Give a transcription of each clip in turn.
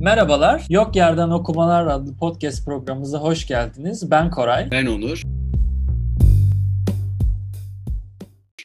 Merhabalar, Yok Yerden Okumalar adlı podcast programımıza hoş geldiniz. Ben Koray. Ben Onur.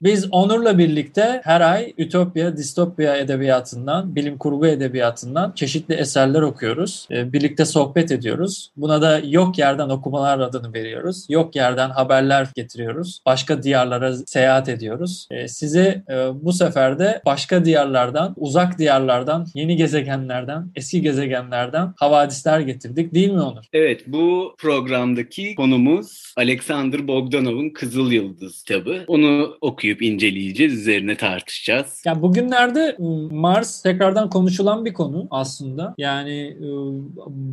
Biz Onur'la birlikte her ay Ütopya, Distopya edebiyatından, bilim kurgu edebiyatından çeşitli eserler okuyoruz. Ee, birlikte sohbet ediyoruz. Buna da yok yerden okumalar adını veriyoruz. Yok yerden haberler getiriyoruz. Başka diyarlara seyahat ediyoruz. Ee, e, bu sefer de başka diyarlardan, uzak diyarlardan, yeni gezegenlerden, eski gezegenlerden havadisler getirdik değil mi Onur? Evet, bu programdaki konumuz Alexander Bogdanov'un Kızıl Yıldız kitabı. Onu okuyup okuyup inceleyeceğiz, üzerine tartışacağız. Yani bugünlerde ıı, Mars tekrardan konuşulan bir konu aslında. Yani ıı,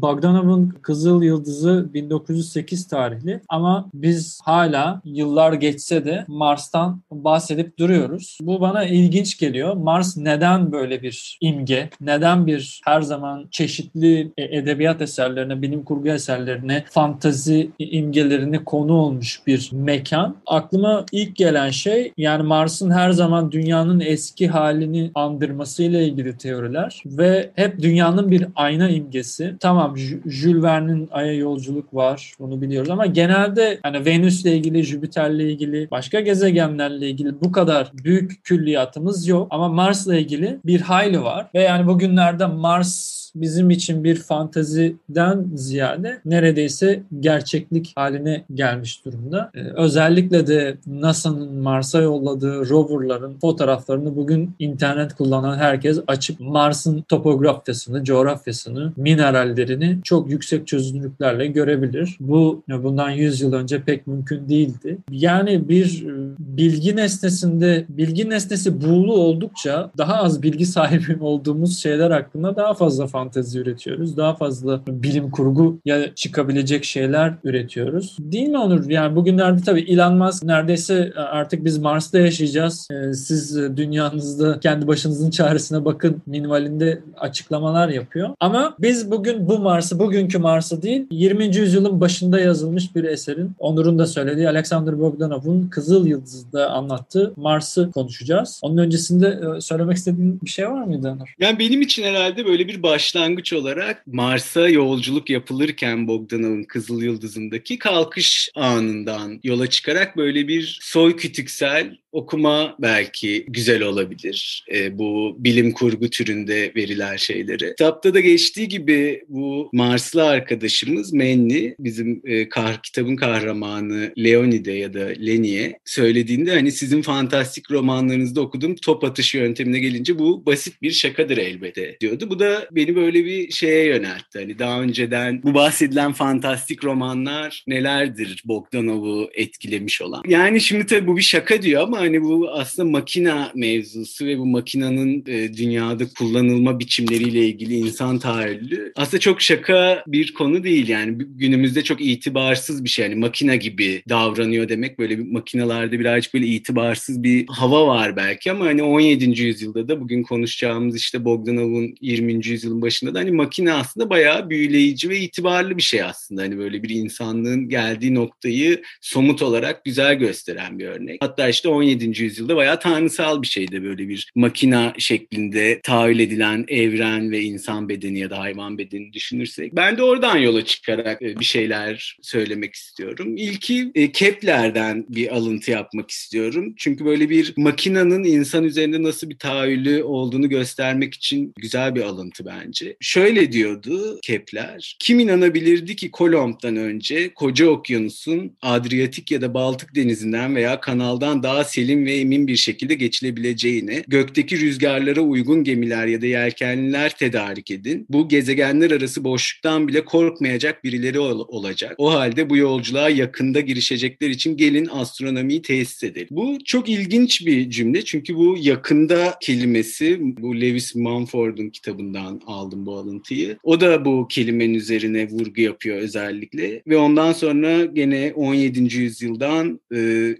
Bogdanov'un Kızıl Yıldızı 1908 tarihli ama biz hala yıllar geçse de Mars'tan bahsedip duruyoruz. Bu bana ilginç geliyor. Mars neden böyle bir imge? Neden bir her zaman çeşitli e, edebiyat eserlerine, bilim kurgu eserlerine, fantazi imgelerine konu olmuş bir mekan? Aklıma ilk gelen şey yani Mars'ın her zaman dünyanın eski halini andırmasıyla ilgili teoriler ve hep dünyanın bir ayna imgesi. Tamam Jules Verne'in Ay'a yolculuk var bunu biliyoruz ama genelde hani Venüs'le ilgili, Jüpiter'le ilgili, başka gezegenlerle ilgili bu kadar büyük külliyatımız yok ama Mars'la ilgili bir hayli var ve yani bugünlerde Mars bizim için bir fantaziden ziyade neredeyse gerçeklik haline gelmiş durumda. Ee, özellikle de NASA'nın Mars'a yolladığı roverların fotoğraflarını bugün internet kullanan herkes açıp Mars'ın topografyasını, coğrafyasını, minerallerini çok yüksek çözünürlüklerle görebilir. Bu bundan 100 yıl önce pek mümkün değildi. Yani bir e, bilgi nesnesinde bilgi nesnesi buğulu oldukça daha az bilgi sahibi olduğumuz şeyler hakkında daha fazla fantezi fantezi üretiyoruz. Daha fazla bilim kurgu ya çıkabilecek şeyler üretiyoruz. Değil mi Onur? Yani bugünlerde tabii Elon Musk neredeyse artık biz Mars'ta yaşayacağız. Ee, siz dünyanızda kendi başınızın çaresine bakın minvalinde açıklamalar yapıyor. Ama biz bugün bu Mars'ı, bugünkü Mars'ı değil 20. yüzyılın başında yazılmış bir eserin Onur'un da söylediği Alexander Bogdanov'un Kızıl Yıldız'da anlattığı Mars'ı konuşacağız. Onun öncesinde e, söylemek istediğin bir şey var mıydı Onur? Yani benim için herhalde böyle bir baş başlangıç olarak Mars'a yolculuk yapılırken Bogdanov'un Kızıl Yıldızı'ndaki kalkış anından yola çıkarak böyle bir soy kütüksel okuma belki güzel olabilir. E, bu bilim kurgu türünde verilen şeyleri. Kitapta da geçtiği gibi bu Marslı arkadaşımız Menni bizim e, kah kitabın kahramanı Leonide ya da Leni'ye söylediğinde hani sizin fantastik romanlarınızda okuduğum top atışı yöntemine gelince bu basit bir şakadır elbette diyordu. Bu da beni böyle bir şeye yöneltti. Hani daha önceden bu bahsedilen fantastik romanlar nelerdir Bogdanov'u etkilemiş olan. Yani şimdi tabii bu bir şaka diyor ama hani bu aslında makina mevzusu ve bu makinanın e, dünyada kullanılma biçimleriyle ilgili insan tahayyülü aslında çok şaka bir konu değil yani günümüzde çok itibarsız bir şey yani makina gibi davranıyor demek böyle bir makinalarda birazcık böyle itibarsız bir hava var belki ama hani 17. yüzyılda da bugün konuşacağımız işte Bogdanov'un 20. yüzyılın başında da hani makine aslında bayağı büyüleyici ve itibarlı bir şey aslında hani böyle bir insanlığın geldiği noktayı somut olarak güzel gösteren bir örnek. Hatta işte 17 17. yüzyılda bayağı tanrısal bir şeydi böyle bir makina şeklinde tahayyül edilen evren ve insan bedeni ya da hayvan bedeni düşünürsek. Ben de oradan yola çıkarak e, bir şeyler söylemek istiyorum. İlki e, Kepler'den bir alıntı yapmak istiyorum. Çünkü böyle bir makinanın insan üzerinde nasıl bir tahayyülü olduğunu göstermek için güzel bir alıntı bence. Şöyle diyordu Kepler. Kim inanabilirdi ki Kolomb'dan önce koca okyanusun Adriyatik ya da Baltık denizinden veya kanaldan daha selim ve emin bir şekilde geçilebileceğini, gökteki rüzgarlara uygun gemiler ya da yelkenliler tedarik edin. Bu gezegenler arası boşluktan bile korkmayacak birileri ol- olacak. O halde bu yolculuğa yakında girişecekler için gelin astronomiyi tesis edelim. Bu çok ilginç bir cümle çünkü bu yakında kelimesi bu Lewis Mumford'un kitabından aldım bu alıntıyı. O da bu kelimenin üzerine vurgu yapıyor özellikle ve ondan sonra gene 17. yüzyıldan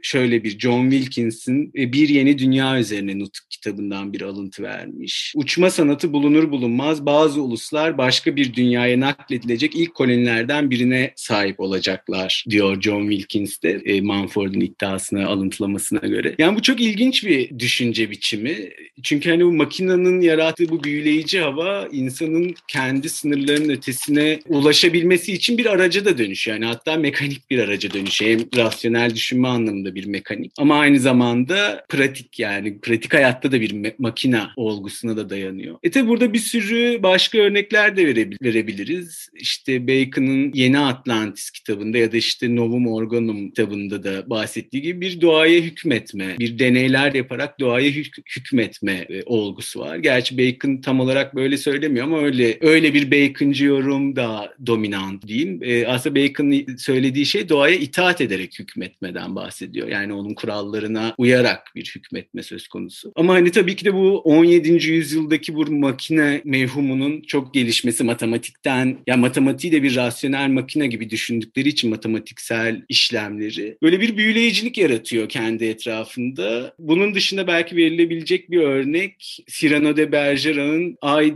şöyle bir John Wilkins Dickins'in e, Bir Yeni Dünya Üzerine Nutuk kitabından bir alıntı vermiş. Uçma sanatı bulunur bulunmaz bazı uluslar başka bir dünyaya nakledilecek ilk kolonilerden birine sahip olacaklar diyor John Wilkins de e, Manford'un iddiasına alıntılamasına göre. Yani bu çok ilginç bir düşünce biçimi. Çünkü hani bu makinenin yarattığı bu büyüleyici hava insanın kendi sınırlarının ötesine ulaşabilmesi için bir araca da dönüşüyor. Yani hatta mekanik bir araca dönüşüyor. Hem rasyonel düşünme anlamında bir mekanik ama aynı zamanda pratik yani pratik hayatta da bir makina olgusuna da dayanıyor. E tabi burada bir sürü başka örnekler de verebiliriz. İşte Bacon'ın Yeni Atlantis kitabında ya da işte Novum Organum kitabında da bahsettiği gibi bir doğaya hükmetme, bir deneyler yaparak doğaya hük- hükmetme e, olgusu var. Gerçi Bacon tam olarak böyle söylemiyor ama öyle öyle bir Bacon'cı yorum da dominant diyeyim. E, aslında Bacon'ın söylediği şey doğaya itaat ederek hükmetmeden bahsediyor. Yani onun kurallarına uyarak bir hükmetme söz konusu. Ama hani tabii ki de bu 17. yüzyıldaki bu makine mevhumunun çok gelişmesi matematikten, ya matematiği de bir rasyonel makine gibi düşündükleri için matematiksel işlemleri böyle bir büyüleyicilik yaratıyor kendi etrafında. Bunun dışında belki verilebilecek bir örnek Cyrano de Bergerac'ın Ay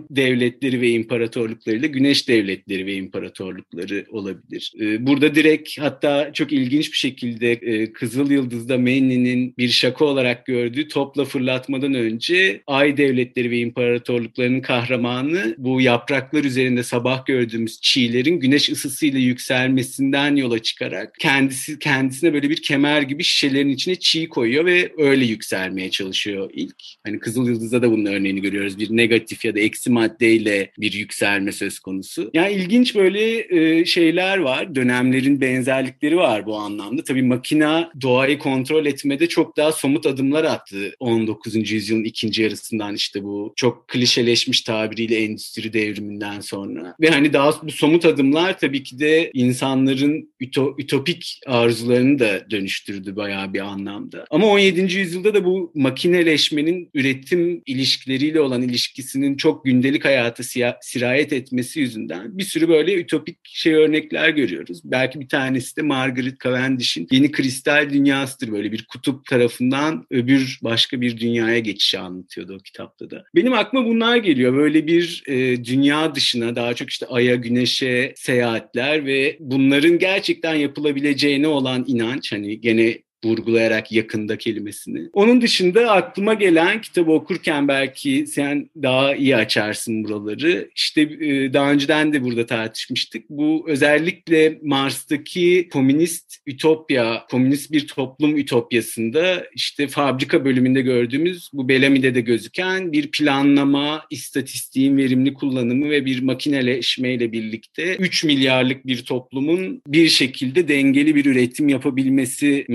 devletleri ve imparatorluklarıyla Güneş devletleri ve imparatorlukları olabilir. Ee, burada direkt hatta çok ilginç bir şekilde e, Kızıl Yıldız'da Manny'nin bir şaka olarak gördüğü topla fırlatmadan önce Ay devletleri ve imparatorluklarının kahramanı bu yapraklar üzerinde sabah gördüğümüz çiğlerin güneş ısısıyla yükselmesinden yola çıkarak kendisi kendisine böyle bir kemer gibi şişelerin içine çiğ koyuyor ve öyle yükselmeye çalışıyor ilk. Hani Kızıl Yıldız'da da bunun örneğini görüyoruz. Bir negatif ya da eksi maddeyle bir yükselme söz konusu. Yani ilginç böyle e, şeyler var. Dönemlerin benzerlikleri var bu anlamda. Tabii makina doğayı kontrol etmede çok daha somut adımlar attı 19. yüzyılın ikinci yarısından işte bu çok klişeleşmiş tabiriyle endüstri devriminden sonra. Ve hani daha bu somut adımlar tabii ki de insanların üto, ütopik arzularını da dönüştürdü bayağı bir anlamda. Ama 17. yüzyılda da bu makineleşmenin üretim ilişkileriyle olan ilişkisinin çok gündelik hayata sirayet etmesi yüzünden bir sürü böyle ütopik şey örnekler görüyoruz. Belki bir tanesi de Margaret Cavendish'in Yeni Kristal Dünyası'dır. Böyle bir kutup tarafından öbür başka bir dünyaya geçişi anlatıyordu o kitapta da. Benim aklıma bunlar geliyor. Böyle bir e, dünya dışına daha çok işte Ay'a, Güneş'e seyahatler ve bunların gerçekten yapılabileceğine olan inanç. Hani gene vurgulayarak yakında kelimesini. Onun dışında aklıma gelen kitabı okurken belki sen daha iyi açarsın buraları. İşte e, daha önceden de burada tartışmıştık. Bu özellikle Mars'taki komünist ütopya, komünist bir toplum ütopyasında işte fabrika bölümünde gördüğümüz bu Bellamy'de de gözüken bir planlama, istatistiğin verimli kullanımı ve bir makineleşmeyle birlikte 3 milyarlık bir toplumun bir şekilde dengeli bir üretim yapabilmesi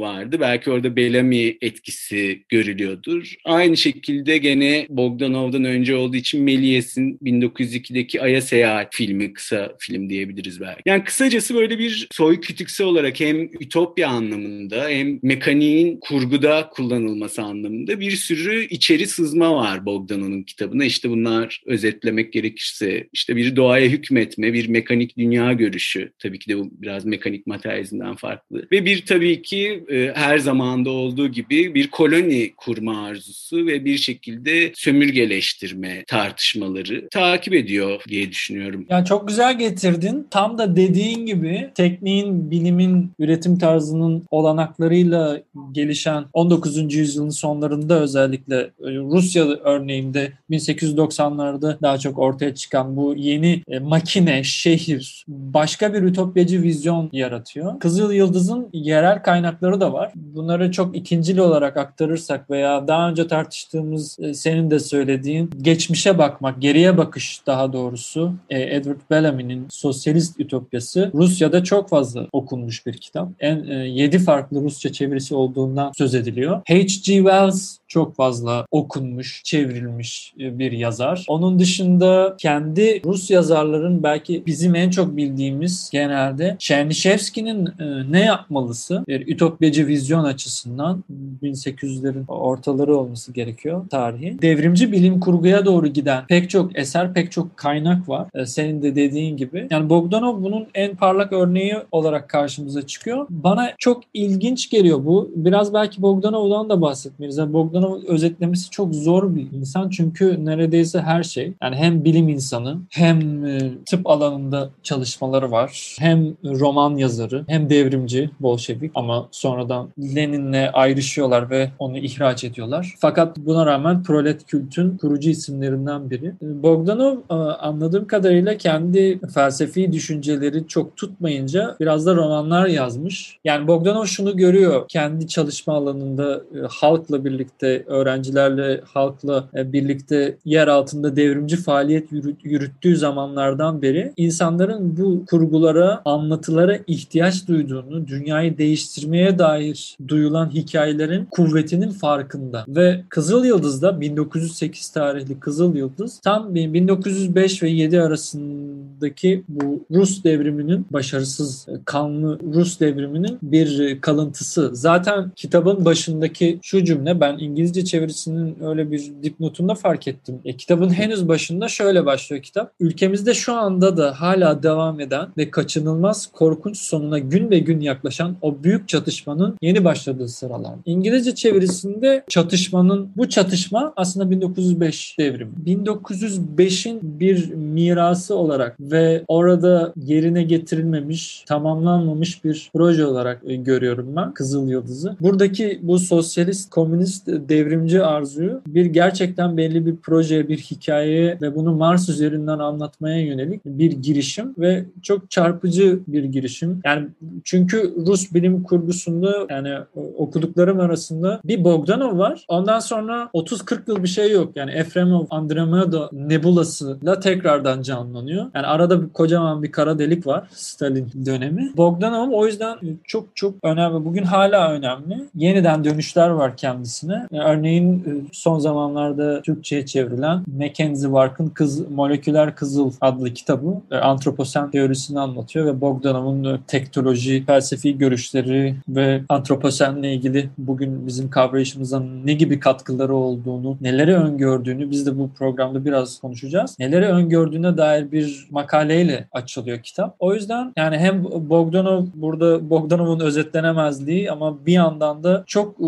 vardı. Belki orada Bellamy etkisi görülüyordur. Aynı şekilde gene Bogdanov'dan önce olduğu için Méliès'in 1902'deki Ay'a Seyahat filmi, kısa film diyebiliriz belki. Yani kısacası böyle bir soy kütükse olarak hem ütopya anlamında hem mekaniğin kurguda kullanılması anlamında bir sürü içeri sızma var Bogdanov'un kitabına. İşte bunlar özetlemek gerekirse işte bir doğaya hükmetme, bir mekanik dünya görüşü. Tabii ki de bu biraz mekanik materyalizmden farklı. Ve bir tabii ki e, her zamanda olduğu gibi bir koloni kurma arzusu ve bir şekilde sömürgeleştirme tartışmaları takip ediyor diye düşünüyorum. Yani çok güzel getirdin. Tam da dediğin gibi tekniğin, bilimin, üretim tarzının olanaklarıyla gelişen 19. yüzyılın sonlarında özellikle e, Rusya örneğinde 1890'larda daha çok ortaya çıkan bu yeni e, makine, şehir, başka bir ütopyacı vizyon yaratıyor. Kızıl Yıldız'ın yerel kaynakları da var. Bunları çok ikincili olarak aktarırsak veya daha önce tartıştığımız e, senin de söylediğin geçmişe bakmak, geriye bakış daha doğrusu e, Edward Bellamy'nin Sosyalist Ütopyası Rusya'da çok fazla okunmuş bir kitap. En e, 7 farklı Rusça çevirisi olduğundan söz ediliyor. H.G. Wells çok fazla okunmuş, çevrilmiş e, bir yazar. Onun dışında kendi Rus yazarların belki bizim en çok bildiğimiz genelde Chernyshevsky'nin e, Ne Yapmalısı bir ütopyacı vizyon açısından 1800'lerin ortaları olması gerekiyor tarihi. Devrimci bilim kurguya doğru giden pek çok eser, pek çok kaynak var. E, senin de dediğin gibi. Yani Bogdanov bunun en parlak örneği olarak karşımıza çıkıyor. Bana çok ilginç geliyor bu. Biraz belki Bogdanov'dan da bahsetmeliyiz. Yani Bogdanov Bogdanov özetlemesi çok zor bir insan çünkü neredeyse her şey yani hem bilim insanı hem e, tıp alanında çalışmaları var hem roman yazarı hem devrimci Bolşevik ama sonradan Lenin'le ayrışıyorlar ve onu ihraç ediyorlar. Fakat buna rağmen prolet kültün kurucu isimlerinden biri. Bogdanov e, anladığım kadarıyla kendi felsefi düşünceleri çok tutmayınca biraz da romanlar yazmış. Yani Bogdanov şunu görüyor kendi çalışma alanında e, halkla birlikte, öğrencilerle, halkla e, birlikte yer altında devrimci faaliyet yürüttüğü zamanlardan beri insanların bu kurgulara, anlatılara ihtiyaç duyduğunu, dünyayı değiştirmeye dair duyulan hikayelerin kuvvetinin farkında. Ve Kızıl Yıldız'da 1908 tarihli Kızıl Yıldız tam 1905 ve 7 arasındaki bu Rus devriminin başarısız e, kanlı Rus devriminin bir kalıntısı. Zaten kitabın başındaki şu cümle ben İngilizce çevirisinin öyle bir dipnotunda fark ettim. E, kitabın henüz başında şöyle başlıyor kitap. Ülkemizde şu anda da hala devam eden ve kaçınılmaz korkunç sonuna gün be gün yaklaşan o büyük çatışmanın yeni başladığı sıralar. İngilizce çevirisinde çatışmanın bu çatışma aslında 1905 devrimi. 1905'in bir mirası olarak ve orada yerine getirilmemiş, tamamlanmamış bir proje olarak e, görüyorum ben Kızıl Yıldız'ı. Buradaki bu sosyalist, komünist, devrimci arzuyu bir gerçekten belli bir proje, bir hikayeye ve bunu Mars üzerinden anlatmaya yönelik bir girişim ve çok çarpıcı bir girişim. Yani çünkü Rus bilim kurgusunda yani okuduklarım arasında bir Bogdanov var. Ondan sonra 30-40 yıl bir şey yok. Yani Efremov Andromeda nebulasıyla tekrardan canlanıyor. Yani arada bir kocaman bir kara delik var Stalin dönemi. Bogdanov o yüzden çok çok önemli. Bugün hala önemli. Yeniden dönüşler var kendisine. Örneğin e, son zamanlarda Türkçe'ye çevrilen Mackenzie Wark'ın Kız, Moleküler Kızıl adlı kitabı e, antroposen teorisini anlatıyor ve Bogdanov'un e, teknoloji, felsefi görüşleri ve antroposenle ilgili bugün bizim kavrayışımıza ne gibi katkıları olduğunu, neleri öngördüğünü biz de bu programda biraz konuşacağız. Neleri öngördüğüne dair bir makaleyle açılıyor kitap. O yüzden yani hem Bogdanov burada Bogdanov'un özetlenemezliği ama bir yandan da çok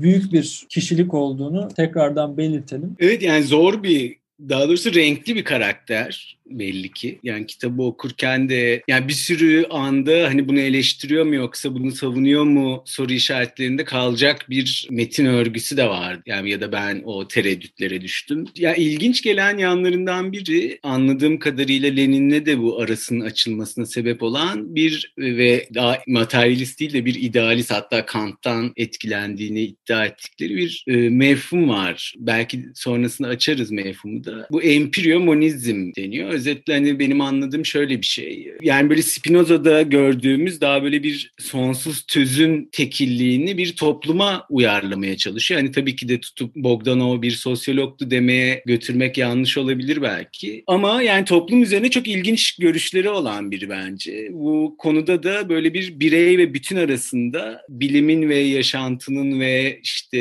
büyük bir kişilik olduğunu tekrardan belirtelim. Evet yani zor bir daha doğrusu renkli bir karakter belli ki. Yani kitabı okurken de yani bir sürü anda hani bunu eleştiriyor mu yoksa bunu savunuyor mu soru işaretlerinde kalacak bir metin örgüsü de vardı. Yani ya da ben o tereddütlere düştüm. Ya yani ilginç gelen yanlarından biri anladığım kadarıyla Lenin'le de bu arasının açılmasına sebep olan bir ve daha materyalist değil de bir idealist hatta Kant'tan etkilendiğini iddia ettikleri bir e, mefhum var. Belki sonrasında açarız mefhumu da. Bu empiriomonizm deniyor özetle hani benim anladığım şöyle bir şey. Yani böyle Spinoza'da gördüğümüz daha böyle bir sonsuz tüzün tekilliğini bir topluma uyarlamaya çalışıyor. Hani tabii ki de tutup Bogdanov bir sosyologtu demeye götürmek yanlış olabilir belki. Ama yani toplum üzerine çok ilginç görüşleri olan biri bence. Bu konuda da böyle bir birey ve bütün arasında bilimin ve yaşantının ve işte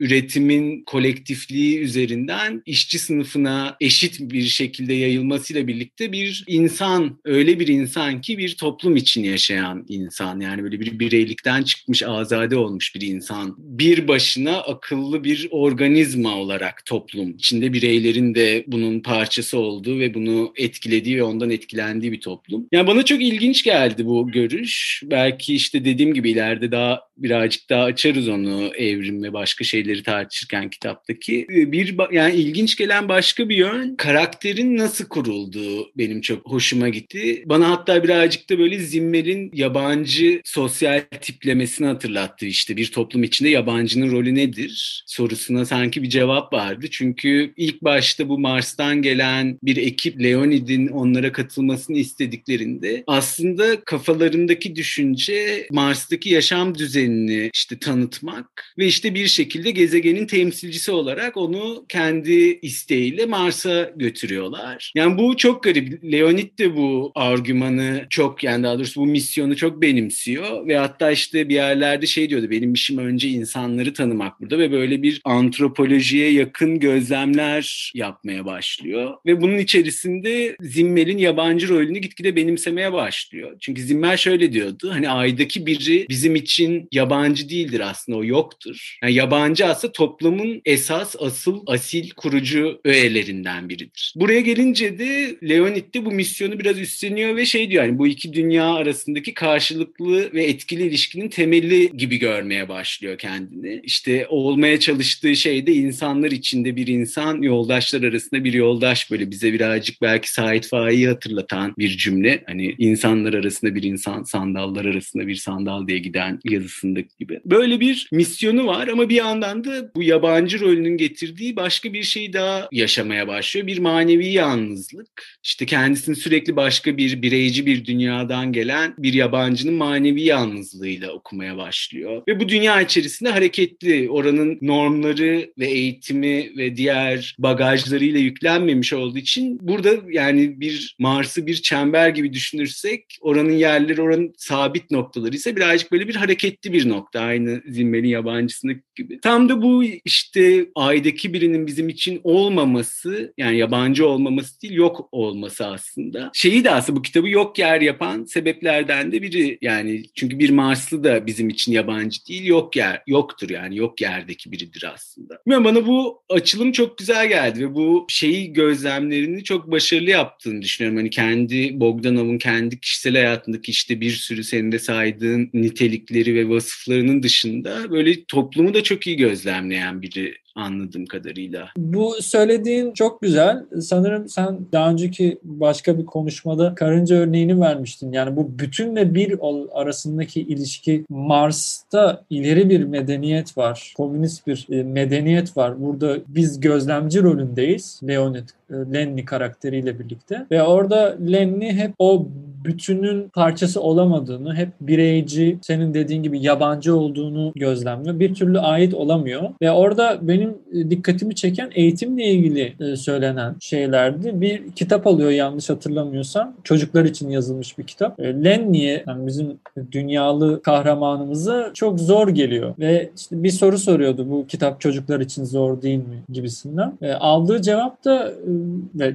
üretimin kolektifliği üzerinden işçi sınıfına eşit bir şekilde yayılmasıyla birlikte bir insan, öyle bir insan ki bir toplum için yaşayan insan. Yani böyle bir bireylikten çıkmış, azade olmuş bir insan. Bir başına akıllı bir organizma olarak toplum. içinde bireylerin de bunun parçası olduğu ve bunu etkilediği ve ondan etkilendiği bir toplum. Yani bana çok ilginç geldi bu görüş. Belki işte dediğim gibi ileride daha birazcık daha açarız onu evrim ve başka şeyleri tartışırken kitaptaki. Bir yani ilginç gelen başka bir yön karakterin nasıl kuruldu olduğu benim çok hoşuma gitti. Bana hatta birazcık da böyle Zimmer'in yabancı sosyal tiplemesini hatırlattı. İşte bir toplum içinde yabancının rolü nedir sorusuna sanki bir cevap vardı. Çünkü ilk başta bu Mars'tan gelen bir ekip Leonid'in onlara katılmasını istediklerinde aslında kafalarındaki düşünce Mars'taki yaşam düzenini işte tanıtmak ve işte bir şekilde gezegenin temsilcisi olarak onu kendi isteğiyle Mars'a götürüyorlar. Yani bu bu çok garip. Leonid de bu argümanı çok yani daha doğrusu bu misyonu çok benimsiyor ve hatta işte bir yerlerde şey diyordu benim işim önce insanları tanımak burada ve böyle bir antropolojiye yakın gözlemler yapmaya başlıyor ve bunun içerisinde Zimmer'in yabancı rolünü gitgide benimsemeye başlıyor. Çünkü Zimmer şöyle diyordu hani aydaki biri bizim için yabancı değildir aslında o yoktur. Yani yabancı aslında toplumun esas asıl asil kurucu öğelerinden biridir. Buraya gelince de De bu misyonu biraz üstleniyor ve şey diyor yani bu iki dünya arasındaki karşılıklı ve etkili ilişkinin temeli gibi görmeye başlıyor kendini. İşte olmaya çalıştığı şey de insanlar içinde bir insan, yoldaşlar arasında bir yoldaş böyle bize birazcık belki Sait Faik'i hatırlatan bir cümle. Hani insanlar arasında bir insan, sandallar arasında bir sandal diye giden yazısındaki gibi. Böyle bir misyonu var ama bir yandan da bu yabancı rolünün getirdiği başka bir şey daha yaşamaya başlıyor. Bir manevi yalnızlık. İşte kendisini sürekli başka bir bireyci bir dünyadan gelen bir yabancının manevi yalnızlığıyla okumaya başlıyor. Ve bu dünya içerisinde hareketli, oranın normları ve eğitimi ve diğer bagajlarıyla yüklenmemiş olduğu için burada yani bir Mars'ı bir çember gibi düşünürsek oranın yerleri, oranın sabit noktaları ise birazcık böyle bir hareketli bir nokta. Aynı Zimmer'in yabancısındaki gibi. Tam da bu işte aydaki birinin bizim için olmaması yani yabancı olmaması değil yok olması aslında. Şeyi de aslında bu kitabı yok yer yapan sebeplerden de biri yani çünkü bir Marslı da bizim için yabancı değil yok yer yoktur yani yok yerdeki biridir aslında. Bilmiyorum bana bu açılım çok güzel geldi ve bu şeyi gözlemlerini çok başarılı yaptığını düşünüyorum. Hani kendi Bogdanov'un kendi kişisel hayatındaki işte bir sürü senin de saydığın nitelikleri ve vasıflarının dışında böyle toplumu da çok iyi gözlemleyen biri anladığım kadarıyla. Bu söylediğin çok güzel. Sanırım sen daha önceki başka bir konuşmada karınca örneğini vermiştin. Yani bu bütünle bir arasındaki ilişki Mars'ta ileri bir medeniyet var. Komünist bir e, medeniyet var. Burada biz gözlemci rolündeyiz. Leonid Lenny karakteriyle birlikte. Ve orada Lenny hep o bütünün parçası olamadığını, hep bireyci, senin dediğin gibi yabancı olduğunu gözlemliyor. Bir türlü ait olamıyor. Ve orada benim e, dikkatimi çeken eğitimle ilgili e, söylenen şeylerdi. Bir kitap alıyor yanlış hatırlamıyorsam. Çocuklar için yazılmış bir kitap. Lenny'e yani bizim dünyalı kahramanımıza çok zor geliyor. Ve işte bir soru soruyordu bu kitap çocuklar için zor değil mi gibisinden. Aldığı cevap da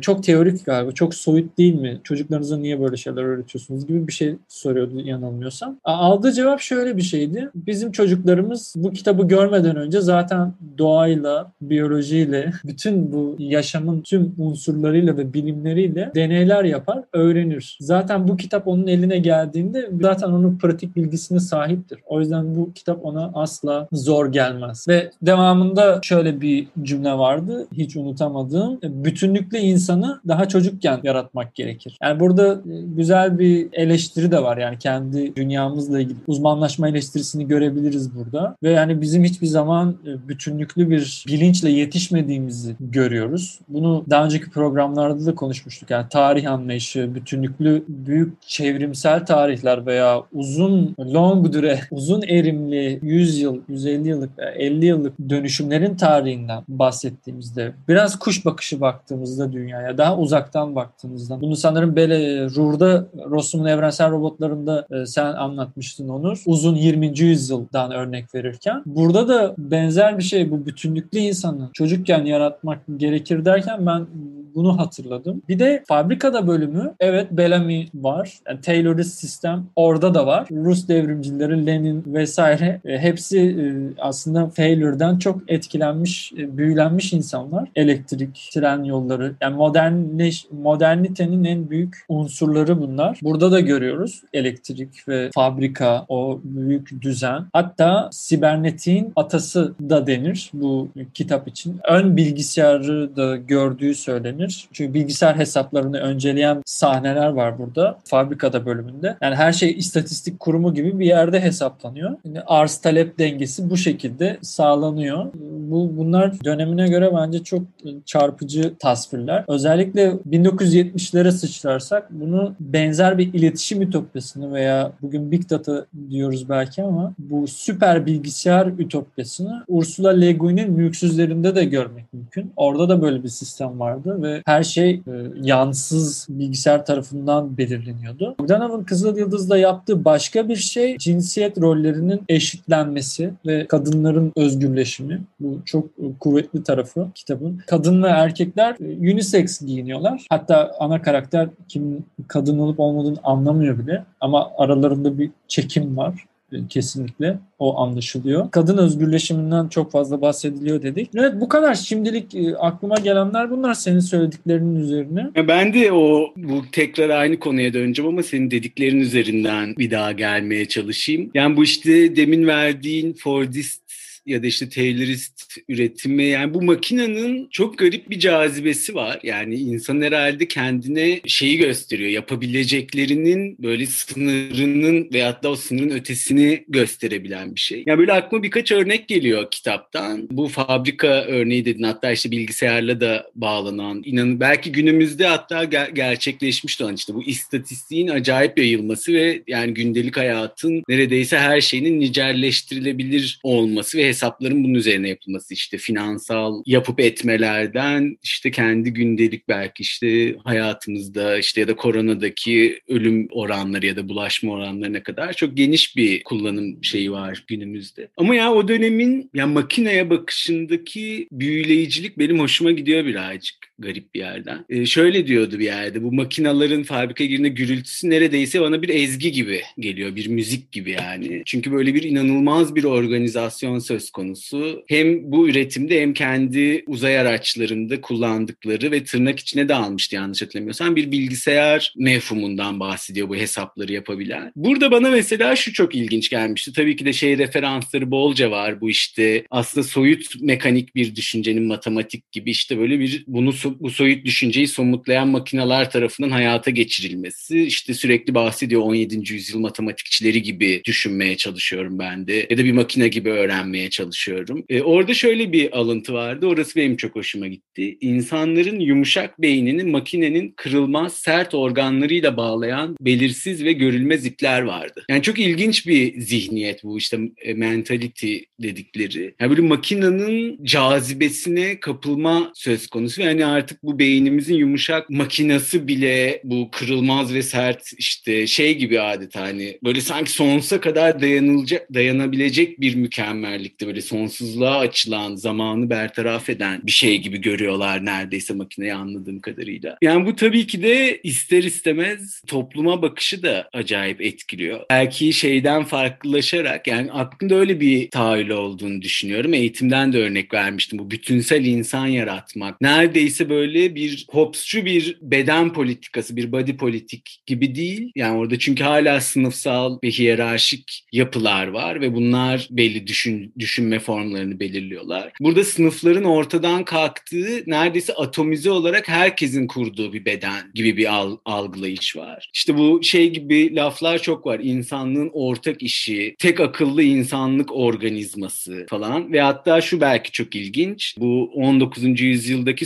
çok teorik galiba. Çok soyut değil mi? Çocuklarınıza niye böyle şeyler öğretiyorsunuz gibi bir şey soruyordu yanılmıyorsam. Aldığı cevap şöyle bir şeydi. Bizim çocuklarımız bu kitabı görmeden önce zaten doğayla, biyolojiyle, bütün bu yaşamın tüm unsurlarıyla ve bilimleriyle deneyler yapar, öğrenir. Zaten bu kitap onun eline geldiğinde zaten onun pratik bilgisine sahiptir. O yüzden bu kitap ona asla zor gelmez. Ve devamında şöyle bir cümle vardı. Hiç unutamadığım. Bütünlük bütünlüklü insanı daha çocukken yaratmak gerekir. Yani burada e, güzel bir eleştiri de var yani kendi dünyamızla ilgili uzmanlaşma eleştirisini görebiliriz burada. Ve yani bizim hiçbir zaman e, bütünlüklü bir bilinçle yetişmediğimizi görüyoruz. Bunu daha önceki programlarda da konuşmuştuk. Yani tarih anlayışı, bütünlüklü büyük çevrimsel tarihler veya uzun long düre, uzun erimli 100 yıl, 150 yıllık, 50 yıllık dönüşümlerin tarihinden bahsettiğimizde biraz kuş bakışı baktığımızda baktığınızda dünyaya, daha uzaktan baktığınızda. Bunu sanırım Bele Rur'da Rossum'un evrensel robotlarında e, sen anlatmıştın Onur. Uzun 20. yüzyıldan örnek verirken. Burada da benzer bir şey bu bütünlüklü insanı çocukken yaratmak gerekir derken ben bunu hatırladım. Bir de fabrikada bölümü evet Bellamy var. Yani Taylorist sistem orada da var. Rus devrimcileri Lenin vesaire e, hepsi e, aslında Taylor'dan çok etkilenmiş, e, büyülenmiş insanlar. Elektrik, tren yolları yani modernleş, modernitenin en büyük unsurları bunlar. Burada da görüyoruz elektrik ve fabrika, o büyük düzen. Hatta sibernetiğin atası da denir bu kitap için. Ön bilgisayarı da gördüğü söylenir denir. Çünkü bilgisayar hesaplarını önceleyen sahneler var burada fabrikada bölümünde. Yani her şey istatistik kurumu gibi bir yerde hesaplanıyor. Yani arz talep dengesi bu şekilde sağlanıyor. Bu bunlar dönemine göre bence çok çarpıcı tasvirler. Özellikle 1970'lere sıçrarsak bunu benzer bir iletişim ütopyasını veya bugün Big Data diyoruz belki ama bu süper bilgisayar ütopyasını Ursula Le Guin'in Mülksüzlerinde de görmek mümkün. Orada da böyle bir sistem vardı ve her şey e, yansız bilgisayar tarafından belirleniyordu. Bogdanov'un Kızıl Yıldız'da yaptığı başka bir şey cinsiyet rollerinin eşitlenmesi ve kadınların özgürleşimi. Bu çok e, kuvvetli tarafı kitabın. Kadın ve erkekler e, unisex giyiniyorlar. Hatta ana karakter kim kadın olup olmadığını anlamıyor bile ama aralarında bir çekim var kesinlikle o anlaşılıyor. Kadın özgürleşiminden çok fazla bahsediliyor dedik. Evet bu kadar şimdilik e, aklıma gelenler bunlar senin söylediklerinin üzerine. Ben de o bu tekrar aynı konuya döneceğim ama senin dediklerin üzerinden bir daha gelmeye çalışayım. Yani bu işte demin verdiğin Fordist ya da işte Taylorist üretimi yani bu makinenin çok garip bir cazibesi var. Yani insan herhalde kendine şeyi gösteriyor. Yapabileceklerinin böyle sınırının veyahut da o sınırın ötesini gösterebilen bir şey. Yani böyle aklıma birkaç örnek geliyor kitaptan. Bu fabrika örneği dedin hatta işte bilgisayarla da bağlanan inanın belki günümüzde hatta ger- gerçekleşmiş olan işte bu istatistiğin acayip yayılması ve yani gündelik hayatın neredeyse her şeyinin nicelleştirilebilir olması ve hesapların bunun üzerine yapılması işte finansal yapıp etmelerden işte kendi gündelik belki işte hayatımızda işte ya da koronadaki ölüm oranları ya da bulaşma oranlarına kadar çok geniş bir kullanım şeyi var günümüzde. Ama ya o dönemin ya makineye bakışındaki büyüleyicilik benim hoşuma gidiyor birazcık garip bir yerden. Ee, şöyle diyordu bir yerde bu makinaların fabrika girine gürültüsü neredeyse bana bir ezgi gibi geliyor. Bir müzik gibi yani. Çünkü böyle bir inanılmaz bir organizasyon söz konusu. Hem bu üretimde hem kendi uzay araçlarında kullandıkları ve tırnak içine de almıştı yanlış hatırlamıyorsam bir bilgisayar mefhumundan bahsediyor bu hesapları yapabilen. Burada bana mesela şu çok ilginç gelmişti. Tabii ki de şey referansları bolca var. Bu işte aslında soyut mekanik bir düşüncenin matematik gibi işte böyle bir bunu bu soyut düşünceyi somutlayan makineler tarafından hayata geçirilmesi. İşte sürekli bahsediyor 17. yüzyıl matematikçileri gibi düşünmeye çalışıyorum ben de. Ya da bir makine gibi öğrenmeye çalışıyorum. E, orada şöyle bir alıntı vardı. Orası benim çok hoşuma gitti. İnsanların yumuşak beynini makinenin kırılmaz sert organlarıyla bağlayan belirsiz ve görülmez ipler vardı. Yani çok ilginç bir zihniyet bu işte e, mentality dedikleri. Yani böyle makinenin cazibesine kapılma söz konusu. Yani artık bu beynimizin yumuşak makinası bile bu kırılmaz ve sert işte şey gibi adeta hani böyle sanki sonsuza kadar dayanılacak dayanabilecek bir mükemmellikte böyle sonsuzluğa açılan zamanı bertaraf eden bir şey gibi görüyorlar neredeyse makineyi anladığım kadarıyla. Yani bu tabii ki de ister istemez topluma bakışı da acayip etkiliyor. Belki şeyden farklılaşarak yani aklımda öyle bir tahayyül olduğunu düşünüyorum. Eğitimden de örnek vermiştim. Bu bütünsel insan yaratmak. Neredeyse böyle bir hopsçu bir beden politikası, bir body politik gibi değil. Yani orada çünkü hala sınıfsal ve hiyerarşik yapılar var ve bunlar belli düşün, düşünme formlarını belirliyorlar. Burada sınıfların ortadan kalktığı neredeyse atomize olarak herkesin kurduğu bir beden gibi bir al, algılayış var. İşte bu şey gibi laflar çok var. İnsanlığın ortak işi, tek akıllı insanlık organizması falan ve hatta şu belki çok ilginç. Bu 19. yüzyıldaki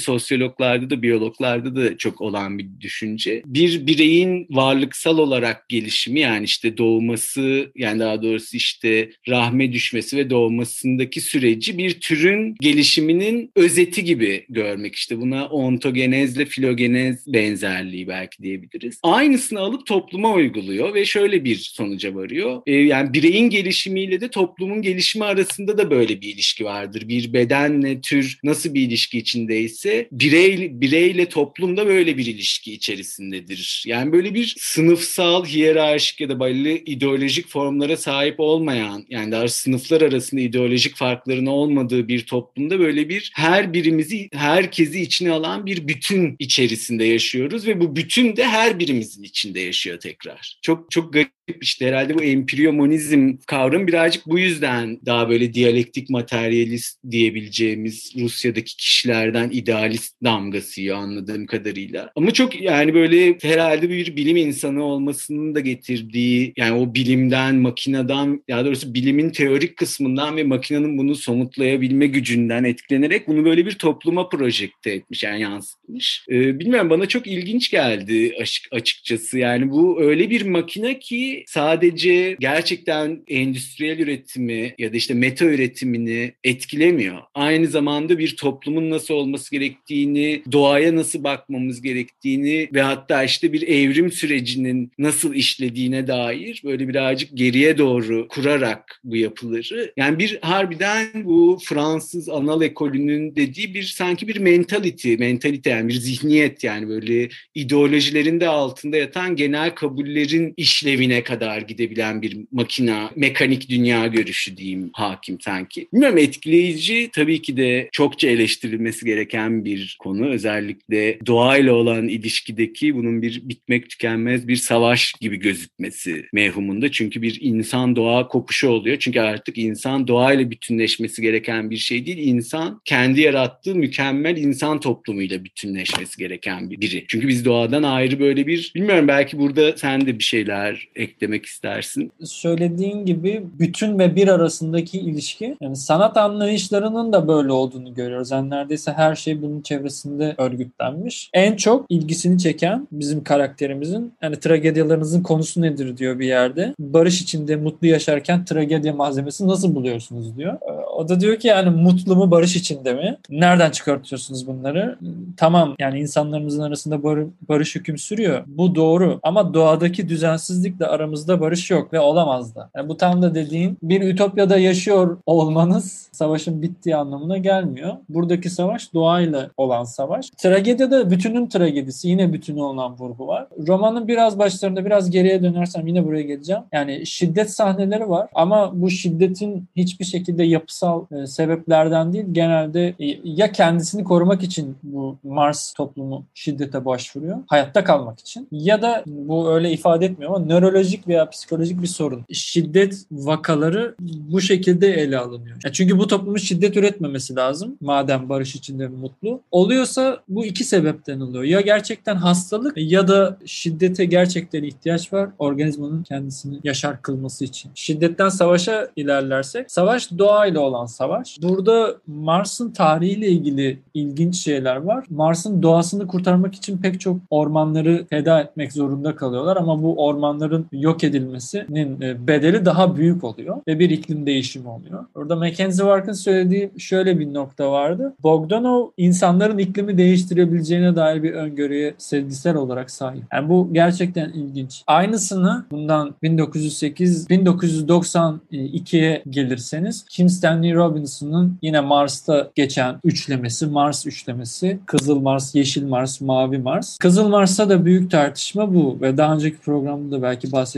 sosyologlarda da biyologlarda da çok olan bir düşünce. Bir bireyin varlıksal olarak gelişimi yani işte doğması yani daha doğrusu işte rahme düşmesi ve doğmasındaki süreci bir türün gelişiminin özeti gibi görmek. işte buna ontogenezle filogenez benzerliği belki diyebiliriz. Aynısını alıp topluma uyguluyor ve şöyle bir sonuca varıyor. Ee, yani bireyin gelişimiyle de toplumun gelişimi arasında da böyle bir ilişki vardır. Bir bedenle tür nasıl bir ilişki içindeyse birey, bireyle toplumda böyle bir ilişki içerisindedir. Yani böyle bir sınıfsal, hiyerarşik ya da belli ideolojik formlara sahip olmayan yani daha sınıflar arasında ideolojik farkların olmadığı bir toplumda böyle bir her birimizi, herkesi içine alan bir bütün içerisinde yaşıyoruz ve bu bütün de her birimizin içinde yaşıyor tekrar. Çok çok garip işte herhalde bu empiriomonizm kavramı birazcık bu yüzden daha böyle diyalektik materyalist diyebileceğimiz Rusya'daki kişilerden idealist damgası yiyor anladığım kadarıyla. Ama çok yani böyle herhalde bir bilim insanı olmasının da getirdiği yani o bilimden, makineden ya doğrusu bilimin teorik kısmından ve makinenin bunu somutlayabilme gücünden etkilenerek bunu böyle bir topluma projekte etmiş yani yansıtmış. Ee, bilmiyorum bana çok ilginç geldi açıkçası yani bu öyle bir makine ki sadece gerçekten endüstriyel üretimi ya da işte meta üretimini etkilemiyor. Aynı zamanda bir toplumun nasıl olması gerektiğini, doğaya nasıl bakmamız gerektiğini ve hatta işte bir evrim sürecinin nasıl işlediğine dair böyle birazcık geriye doğru kurarak bu yapıları. Yani bir harbiden bu Fransız anal ekolünün dediği bir sanki bir mentality, mentalite yani bir zihniyet yani böyle ideolojilerin de altında yatan genel kabullerin işlevine kadar gidebilen bir makina, mekanik dünya görüşü diyeyim hakim sanki. Bilmiyorum etkileyici tabii ki de çokça eleştirilmesi gereken bir konu. Özellikle doğayla olan ilişkideki bunun bir bitmek tükenmez bir savaş gibi gözükmesi mevhumunda. Çünkü bir insan doğa kopuşu oluyor. Çünkü artık insan doğayla bütünleşmesi gereken bir şey değil. İnsan kendi yarattığı mükemmel insan toplumuyla bütünleşmesi gereken biri. Çünkü biz doğadan ayrı böyle bir bilmiyorum belki burada sen de bir şeyler eklemek istersin. Söylediğin gibi bütün ve bir arasındaki ilişki yani sanat anlayışlarının da böyle olduğunu görüyoruz. Yani neredeyse her şey bunun çevresinde örgütlenmiş. En çok ilgisini çeken bizim karakterimizin yani tragedyalarınızın konusu nedir diyor bir yerde. Barış içinde mutlu yaşarken tragedya malzemesi nasıl buluyorsunuz diyor. Ee, o da diyor ki yani mutlu mu barış içinde mi? Nereden çıkartıyorsunuz bunları? Tamam yani insanlarımızın arasında bar barış hüküm sürüyor. Bu doğru ama doğadaki düzensizlikle aramızda barış yok ve olamaz da. Yani bu tam da dediğin bir ütopyada yaşıyor olmanız savaşın bittiği anlamına gelmiyor. Buradaki savaş doğayla olan savaş. Tragedide bütünün tragedisi yine bütünü olan vurgu var. Romanın biraz başlarında biraz geriye dönersem yine buraya geleceğim. Yani şiddet sahneleri var ama bu şiddetin hiçbir şekilde yapısal e, sebeplerden değil genelde e, ya kendisini korumak için bu Mars toplumu şiddete başvuruyor. Hayatta kalmak için. Ya da bu öyle ifade etmiyor ama nörolojik veya psikolojik bir sorun. Şiddet vakaları bu şekilde ele alınıyor. Ya çünkü bu toplumun şiddet üretmemesi lazım. Madem barış içinde mutlu. Oluyorsa bu iki sebepten oluyor. Ya gerçekten hastalık ya da şiddete gerçekten ihtiyaç var. Organizmanın kendisini yaşar kılması için. Şiddetten savaşa ilerlersek savaş doğayla olan savaş. Burada Mars'ın tarihiyle ilgili ilginç şeyler var. Mars'ın doğasını kurtarmak için pek çok ormanları feda etmek zorunda kalıyorlar ama bu ormanların yok edilmesinin e, bedeli daha büyük oluyor ve bir iklim değişimi oluyor. Orada Mackenzie Wark'ın söylediği şöyle bir nokta vardı. Bogdanov insanların iklimi değiştirebileceğine dair bir öngörüye sezgisel olarak sahip. Yani bu gerçekten ilginç. Aynısını bundan 1908 1992'ye gelirseniz Kim Stanley Robinson'ın yine Mars'ta geçen üçlemesi, Mars üçlemesi, Kızıl Mars, Yeşil Mars, Mavi Mars. Kızıl Mars'ta da büyük tartışma bu ve daha önceki programda da belki bahsetmiştim.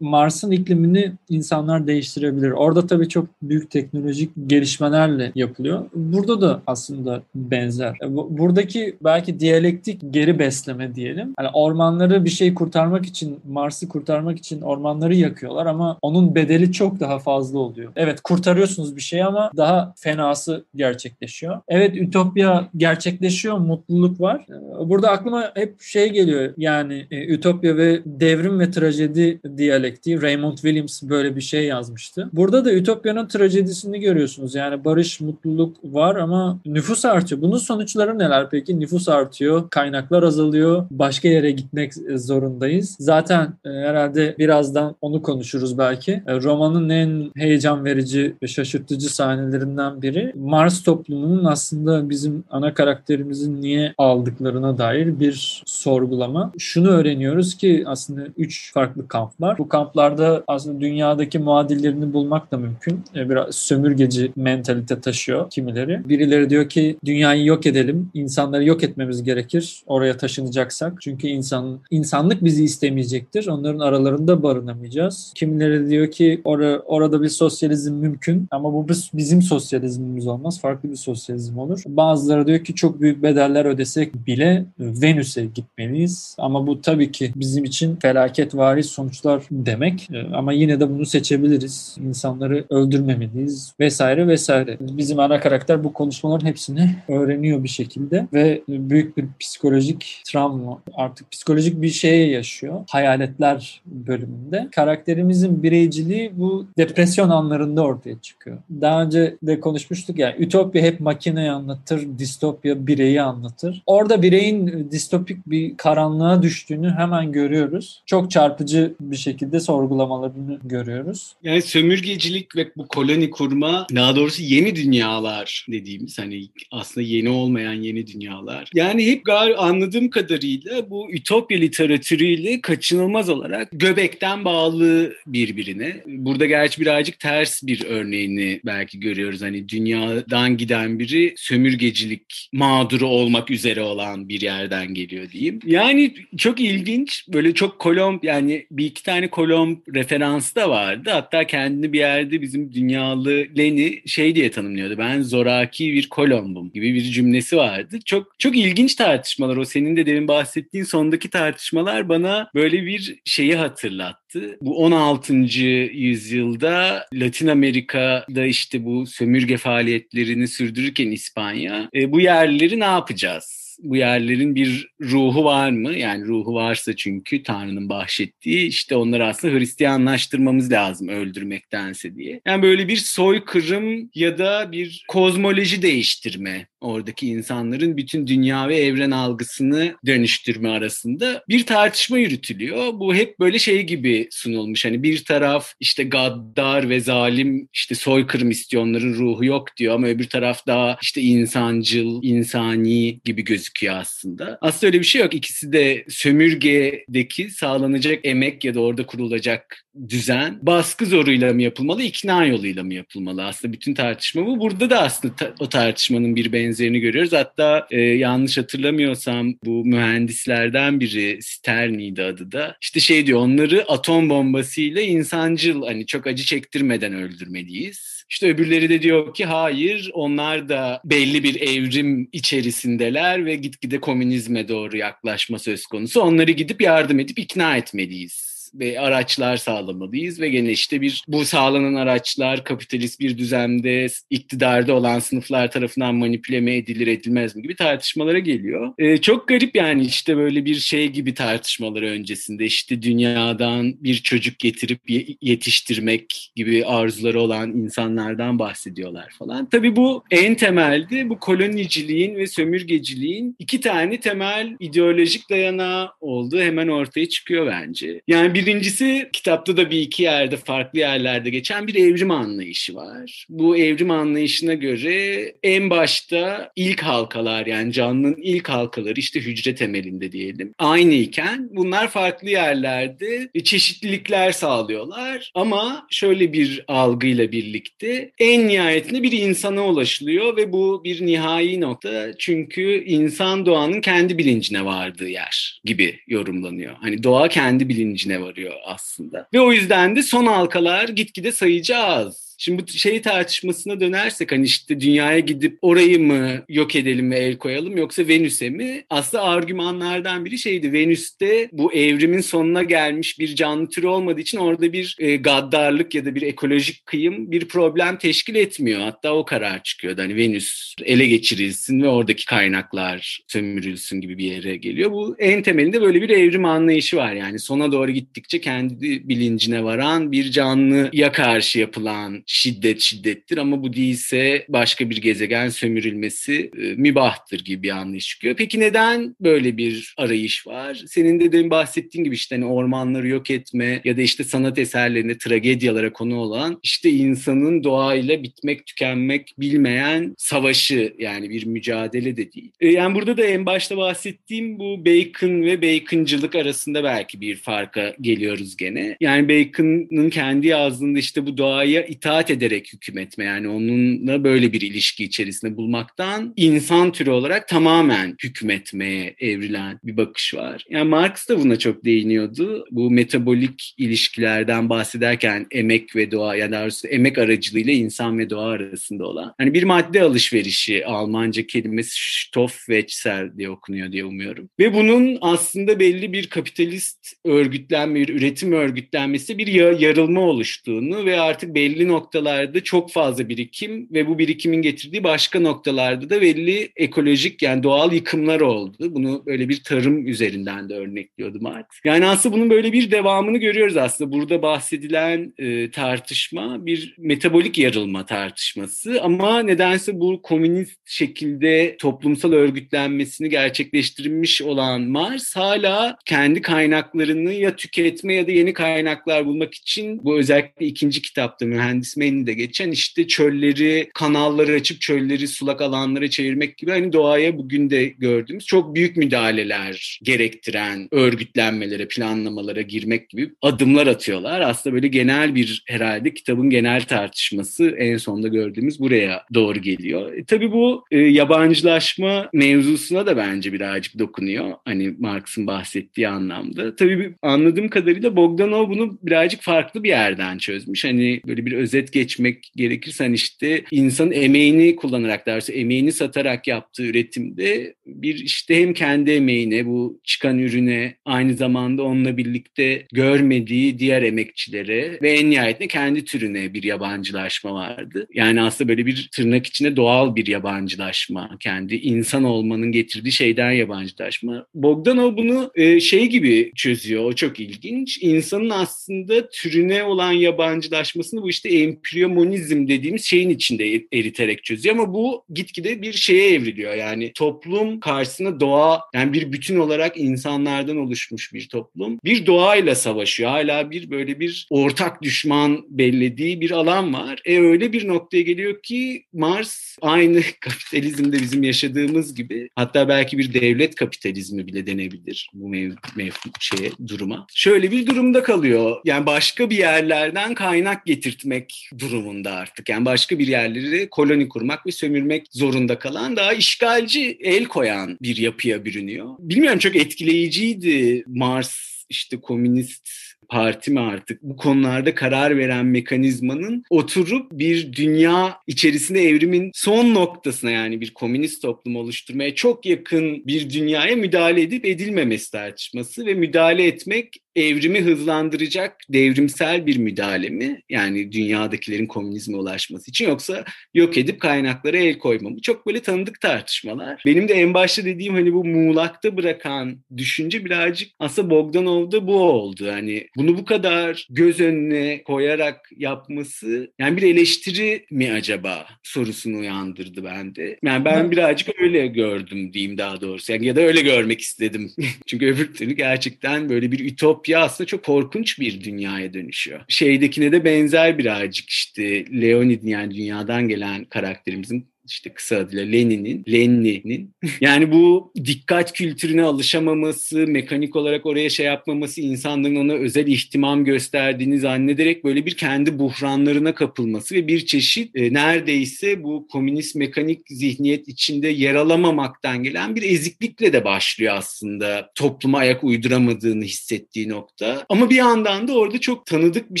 Mars'ın iklimini insanlar değiştirebilir. Orada tabii çok büyük teknolojik gelişmelerle yapılıyor. Burada da aslında benzer. Buradaki belki diyalektik geri besleme diyelim. Hani ormanları bir şey kurtarmak için, Mars'ı kurtarmak için ormanları yakıyorlar ama onun bedeli çok daha fazla oluyor. Evet kurtarıyorsunuz bir şey ama daha fenası gerçekleşiyor. Evet Ütopya gerçekleşiyor, mutluluk var. E, burada aklıma hep şey geliyor yani e, Ütopya ve devrim ve trajedi diyalektiği Raymond Williams böyle bir şey yazmıştı. Burada da Ütopya'nın trajedisini görüyorsunuz. Yani barış, mutluluk var ama nüfus artıyor. Bunun sonuçları neler peki? Nüfus artıyor, kaynaklar azalıyor, başka yere gitmek zorundayız. Zaten e, herhalde birazdan onu konuşuruz belki. E, romanın en heyecan verici ve şaşırtıcı sahnelerinden biri Mars toplumunun aslında bizim ana karakterimizin niye aldıklarına dair bir sorgulama. Şunu öğreniyoruz ki aslında üç farklı kamp. Bu kamplarda aslında dünyadaki muadillerini bulmak da mümkün. E, biraz sömürgeci mentalite taşıyor kimileri. Birileri diyor ki dünyayı yok edelim, insanları yok etmemiz gerekir oraya taşınacaksak. Çünkü insan insanlık bizi istemeyecektir. Onların aralarında barınamayacağız. Kimileri diyor ki or orada bir sosyalizm mümkün ama bu bizim sosyalizmimiz olmaz. Farklı bir sosyalizm olur. Bazıları diyor ki çok büyük bedeller ödesek bile Venüs'e gitmeliyiz. Ama bu tabii ki bizim için felaket vari sonuçlar demek. Ee, ama yine de bunu seçebiliriz. İnsanları öldürmemeliyiz vesaire vesaire. Bizim ana karakter bu konuşmaların hepsini öğreniyor bir şekilde ve büyük bir psikolojik travma artık psikolojik bir şeye yaşıyor. Hayaletler bölümünde. Karakterimizin bireyciliği bu depresyon anlarında ortaya çıkıyor. Daha önce de konuşmuştuk ya Ütopya hep makineyi anlatır, distopya bireyi anlatır. Orada bireyin distopik bir karanlığa düştüğünü hemen görüyoruz. Çok çarpıcı bir şekilde sorgulamalarını görüyoruz. Yani sömürgecilik ve bu koloni kurma daha doğrusu yeni dünyalar dediğimiz hani aslında yeni olmayan yeni dünyalar. Yani hep anladığım kadarıyla bu ütopya literatürüyle kaçınılmaz olarak göbekten bağlı birbirine. Burada gerçi birazcık ters bir örneğini belki görüyoruz. Hani dünyadan giden biri sömürgecilik mağduru olmak üzere olan bir yerden geliyor diyeyim. Yani çok ilginç. Böyle çok kolomb yani bir iki tane kolomb referansı da vardı. Hatta kendini bir yerde bizim dünyalı Leni şey diye tanımlıyordu. Ben zoraki bir kolombum gibi bir cümlesi vardı. Çok çok ilginç tartışmalar o senin de demin bahsettiğin sondaki tartışmalar bana böyle bir şeyi hatırlattı. Bu 16. yüzyılda Latin Amerika'da işte bu sömürge faaliyetlerini sürdürürken İspanya e, bu yerleri ne yapacağız? Bu yerlerin bir ruhu var mı? Yani ruhu varsa çünkü Tanrı'nın bahşettiği işte onları aslında Hristiyanlaştırmamız lazım öldürmektense diye. Yani böyle bir soykırım ya da bir kozmoloji değiştirme oradaki insanların bütün dünya ve evren algısını dönüştürme arasında bir tartışma yürütülüyor. Bu hep böyle şey gibi sunulmuş. Hani bir taraf işte gaddar ve zalim işte soykırım istiyor ruhu yok diyor ama öbür taraf daha işte insancıl, insani gibi gözüküyor aslında. Aslında öyle bir şey yok. İkisi de sömürgedeki sağlanacak emek ya da orada kurulacak düzen baskı zoruyla mı yapılmalı, ikna yoluyla mı yapılmalı? Aslında bütün tartışma bu. Burada da aslında ta- o tartışmanın bir benzerini görüyoruz. Hatta e, yanlış hatırlamıyorsam bu mühendislerden biri Sterni'ydi adı da. İşte şey diyor onları atom bombasıyla insancıl hani çok acı çektirmeden öldürmeliyiz. İşte öbürleri de diyor ki hayır onlar da belli bir evrim içerisindeler ve gitgide komünizme doğru yaklaşma söz konusu. Onları gidip yardım edip ikna etmeliyiz ve araçlar sağlamalıyız ve gene işte bir bu sağlanan araçlar kapitalist bir düzende iktidarda olan sınıflar tarafından manipüle mi edilir edilmez mi gibi tartışmalara geliyor. Ee, çok garip yani işte böyle bir şey gibi tartışmaları öncesinde işte dünyadan bir çocuk getirip yetiştirmek gibi arzuları olan insanlardan bahsediyorlar falan. Tabii bu en temelde bu koloniciliğin ve sömürgeciliğin iki tane temel ideolojik dayanağı olduğu hemen ortaya çıkıyor bence. Yani bir Birincisi kitapta da bir iki yerde farklı yerlerde geçen bir evrim anlayışı var. Bu evrim anlayışına göre en başta ilk halkalar yani canlının ilk halkaları işte hücre temelinde diyelim aynı iken bunlar farklı yerlerde çeşitlilikler sağlıyorlar ama şöyle bir algıyla birlikte en nihayetinde bir insana ulaşılıyor ve bu bir nihai nokta çünkü insan doğanın kendi bilincine vardığı yer gibi yorumlanıyor. Hani doğa kendi bilincine var varıyor aslında. Ve o yüzden de son halkalar gitgide sayıcı az. Şimdi bu şey tartışmasına dönersek hani işte dünyaya gidip orayı mı yok edelim ve el koyalım yoksa Venüs'e mi? Aslında argümanlardan biri şeydi. Venüs'te bu evrimin sonuna gelmiş bir canlı türü olmadığı için orada bir e, gaddarlık ya da bir ekolojik kıyım bir problem teşkil etmiyor. Hatta o karar çıkıyordu. Hani Venüs ele geçirilsin ve oradaki kaynaklar sömürülsün gibi bir yere geliyor. Bu en temelinde böyle bir evrim anlayışı var. Yani sona doğru gittikçe kendi bilincine varan bir canlıya karşı yapılan şiddet şiddettir ama bu değilse başka bir gezegen sömürülmesi e, mübahtır gibi bir anlayış çıkıyor. Peki neden böyle bir arayış var? Senin de demin bahsettiğin gibi işte hani ormanları yok etme ya da işte sanat eserlerinde tragedyalara konu olan işte insanın doğayla bitmek tükenmek bilmeyen savaşı yani bir mücadele de değil. E, yani burada da en başta bahsettiğim bu Bacon ve Bacon'cılık arasında belki bir farka geliyoruz gene. Yani Bacon'ın kendi yazdığında işte bu doğaya itaat itaat ederek hükmetme yani onunla böyle bir ilişki içerisinde bulmaktan insan türü olarak tamamen hükmetmeye evrilen bir bakış var. Yani Marx da buna çok değiniyordu. Bu metabolik ilişkilerden bahsederken emek ve doğa yani doğrusu emek aracılığıyla insan ve doğa arasında olan. Hani bir madde alışverişi Almanca kelimesi Stoffwechsel diye okunuyor diye umuyorum. Ve bunun aslında belli bir kapitalist örgütlenme, üretim örgütlenmesi bir yarılma oluştuğunu ve artık belli noktalarda noktalarda çok fazla birikim ve bu birikimin getirdiği başka noktalarda da belli ekolojik yani doğal yıkımlar oldu. Bunu böyle bir tarım üzerinden de örnekliyordu Marx. Yani aslında bunun böyle bir devamını görüyoruz aslında. Burada bahsedilen e, tartışma bir metabolik yarılma tartışması ama nedense bu komünist şekilde toplumsal örgütlenmesini gerçekleştirmiş olan Mars hala kendi kaynaklarını ya tüketme ya da yeni kaynaklar bulmak için bu özellikle ikinci kitapta mühendis menüde geçen işte çölleri, kanalları açıp çölleri sulak alanlara çevirmek gibi hani doğaya bugün de gördüğümüz çok büyük müdahaleler gerektiren örgütlenmelere, planlamalara girmek gibi adımlar atıyorlar. Aslında böyle genel bir herhalde kitabın genel tartışması en sonda gördüğümüz buraya doğru geliyor. E, tabii bu e, yabancılaşma mevzusuna da bence birazcık dokunuyor. Hani Marx'ın bahsettiği anlamda. Tabii anladığım kadarıyla Bogdanov bunu birazcık farklı bir yerden çözmüş. Hani böyle bir özet geçmek gerekirse hani işte insan emeğini kullanarak derse emeğini satarak yaptığı üretimde bir işte hem kendi emeğine bu çıkan ürüne aynı zamanda onunla birlikte görmediği diğer emekçilere ve en nihayetinde kendi türüne bir yabancılaşma vardı. Yani aslında böyle bir tırnak içinde doğal bir yabancılaşma. Kendi insan olmanın getirdiği şeyden yabancılaşma. Bogdanov bunu e, şey gibi çözüyor. O çok ilginç. İnsanın aslında türüne olan yabancılaşmasını bu işte empriyomonizm dediğimiz şeyin içinde er-, eriterek çözüyor ama bu gitgide bir şeye evriliyor. Yani toplum karşısında doğa yani bir bütün olarak insanlardan oluşmuş bir toplum bir doğayla savaşıyor. Hala bir böyle bir ortak düşman bellediği bir alan var. E öyle bir noktaya geliyor ki Mars aynı kapitalizmde bizim yaşadığımız gibi hatta belki bir devlet kapitalizmi bile denebilir bu mev, mev şeye duruma. Şöyle bir durumda kalıyor. Yani başka bir yerlerden kaynak getirtmek durumunda artık. Yani başka bir yerleri koloni kurmak ve sömürmek zorunda kalan daha işgalci el koyan bir yapıya bürünüyor. Bilmiyorum çok etkileyiciydi Mars işte komünist parti mi artık bu konularda karar veren mekanizmanın oturup bir dünya içerisinde evrimin son noktasına yani bir komünist toplum oluşturmaya çok yakın bir dünyaya müdahale edip edilmemesi tartışması ve müdahale etmek evrimi hızlandıracak devrimsel bir müdahale mi? Yani dünyadakilerin komünizme ulaşması için yoksa yok edip kaynaklara el koyma mı? Çok böyle tanıdık tartışmalar. Benim de en başta dediğim hani bu muğlakta bırakan düşünce birazcık aslında Bogdanov'da bu oldu. Hani bunu bu kadar göz önüne koyarak yapması yani bir eleştiri mi acaba sorusunu uyandırdı bende. Yani ben birazcık öyle gördüm diyeyim daha doğrusu. Yani ya da öyle görmek istedim. Çünkü öbür türlü gerçekten böyle bir ütop ütopya aslında çok korkunç bir dünyaya dönüşüyor. Şeydekine de benzer birazcık işte Leonid'in yani dünyadan gelen karakterimizin işte kısa adıyla Lenin'in, Lenin'in yani bu dikkat kültürüne alışamaması, mekanik olarak oraya şey yapmaması, insanların ona özel ihtimam gösterdiğini zannederek böyle bir kendi buhranlarına kapılması ve bir çeşit e, neredeyse bu komünist mekanik zihniyet içinde yer alamamaktan gelen bir eziklikle de başlıyor aslında topluma ayak uyduramadığını hissettiği nokta. Ama bir yandan da orada çok tanıdık bir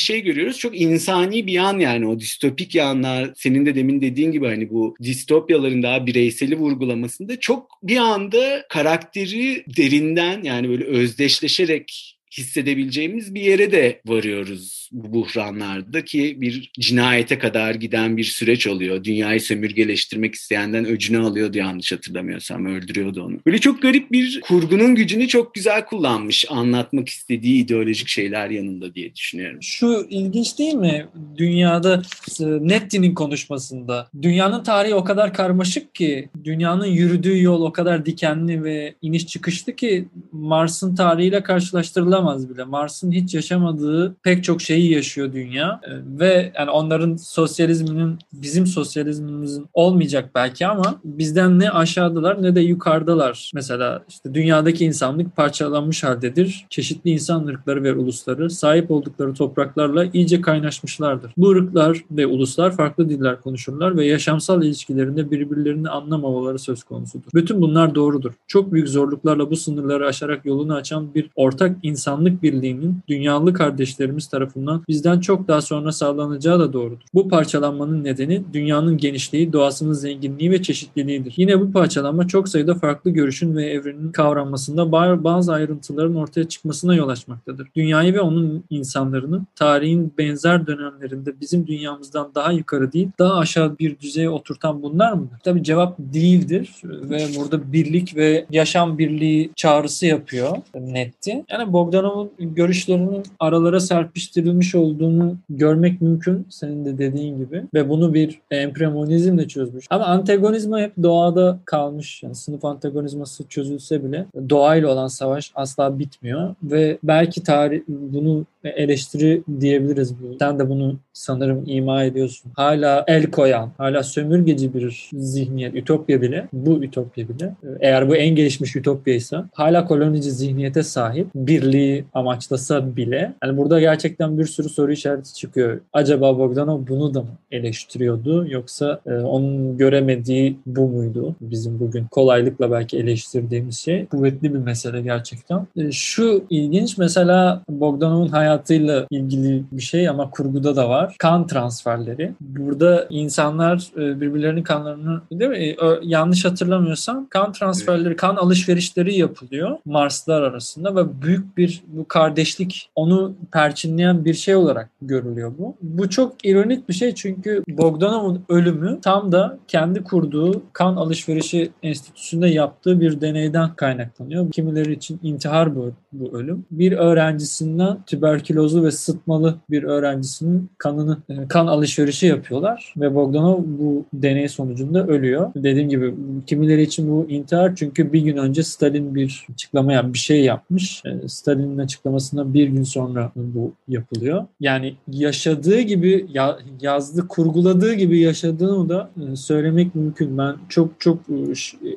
şey görüyoruz. Çok insani bir yan yani o distopik yanlar senin de demin dediğin gibi hani bu distopyaların daha bireyseli vurgulamasında çok bir anda karakteri derinden yani böyle özdeşleşerek hissedebileceğimiz bir yere de varıyoruz bu buhranlarda ki bir cinayete kadar giden bir süreç oluyor. Dünyayı sömürgeleştirmek isteyenden öcünü alıyordu yanlış hatırlamıyorsam öldürüyordu onu. Böyle çok garip bir kurgunun gücünü çok güzel kullanmış anlatmak istediği ideolojik şeyler yanında diye düşünüyorum. Şu ilginç değil mi? Dünyada e, Netti'nin konuşmasında dünyanın tarihi o kadar karmaşık ki dünyanın yürüdüğü yol o kadar dikenli ve iniş çıkışlı ki Mars'ın tarihiyle karşılaştırılamaz yaşayamaz bile. Mars'ın hiç yaşamadığı pek çok şeyi yaşıyor dünya. Ee, ve yani onların sosyalizminin bizim sosyalizmimizin olmayacak belki ama bizden ne aşağıdalar ne de yukarıdalar. Mesela işte dünyadaki insanlık parçalanmış haldedir. Çeşitli insan ırkları ve ulusları sahip oldukları topraklarla iyice kaynaşmışlardır. Bu ırklar ve uluslar farklı diller konuşurlar ve yaşamsal ilişkilerinde birbirlerini anlamamaları söz konusudur. Bütün bunlar doğrudur. Çok büyük zorluklarla bu sınırları aşarak yolunu açan bir ortak insan insanlık birliğinin dünyalı kardeşlerimiz tarafından bizden çok daha sonra sağlanacağı da doğrudur. Bu parçalanmanın nedeni dünyanın genişliği, doğasının zenginliği ve çeşitliliğidir. Yine bu parçalanma çok sayıda farklı görüşün ve evrenin kavranmasında bazı ayrıntıların ortaya çıkmasına yol açmaktadır. Dünyayı ve onun insanlarını tarihin benzer dönemlerinde bizim dünyamızdan daha yukarı değil, daha aşağı bir düzeye oturtan bunlar mıdır? Tabi cevap değildir ve burada birlik ve yaşam birliği çağrısı yapıyor netti. Yani Bogdanov'un görüşlerinin aralara serpiştirilmiş olduğunu görmek mümkün senin de dediğin gibi ve bunu bir empremonizmle çözmüş. Ama antagonizma hep doğada kalmış. Yani sınıf antagonizması çözülse bile doğayla olan savaş asla bitmiyor ve belki tarih bunu eleştiri diyebiliriz. Sen de bunu sanırım ima ediyorsun. Hala el koyan, hala sömürgeci bir zihniyet, ütopya bile, bu ütopya bile, eğer bu en gelişmiş ütopyaysa, hala kolonici zihniyete sahip, birliği amaçlasa bile, yani burada gerçekten bir sürü soru işareti çıkıyor. Acaba Bogdanov bunu da mı eleştiriyordu yoksa e, onun göremediği bu muydu? Bizim bugün kolaylıkla belki eleştirdiğimiz şey. Kuvvetli bir mesele gerçekten. E, şu ilginç mesela Bogdanov'un hayatıyla ilgili bir şey ama kurguda da var. Kan transferleri. Burada insanlar e, birbirlerinin kanlarını değil mi? E, yanlış hatırlamıyorsam kan transferleri, kan alışverişleri yapılıyor Marslar arasında ve büyük bir bu kardeşlik onu perçinleyen bir şey olarak görülüyor bu. Bu çok ironik bir şey çünkü Bogdanov'un ölümü tam da kendi kurduğu kan alışverişi enstitüsünde yaptığı bir deneyden kaynaklanıyor. Kimileri için intihar bu, bu ölüm. Bir öğrencisinden tüberkülozlu ve sıtmalı bir öğrencisinin kanını e, kan alışverişi yapıyorlar ve Bogdanov bu deney sonucunda ölüyor. Dediğim gibi kimileri için bu intihar çünkü bir gün önce Stalin bir açıklama yap, bir şey yapmış. E, Stalin'in açıklamasına bir gün sonra bu yapılıyor. Yani yaşadığı gibi ya, yazdı, kurguladığı gibi yaşadığını da e, söylemek mümkün. Ben çok çok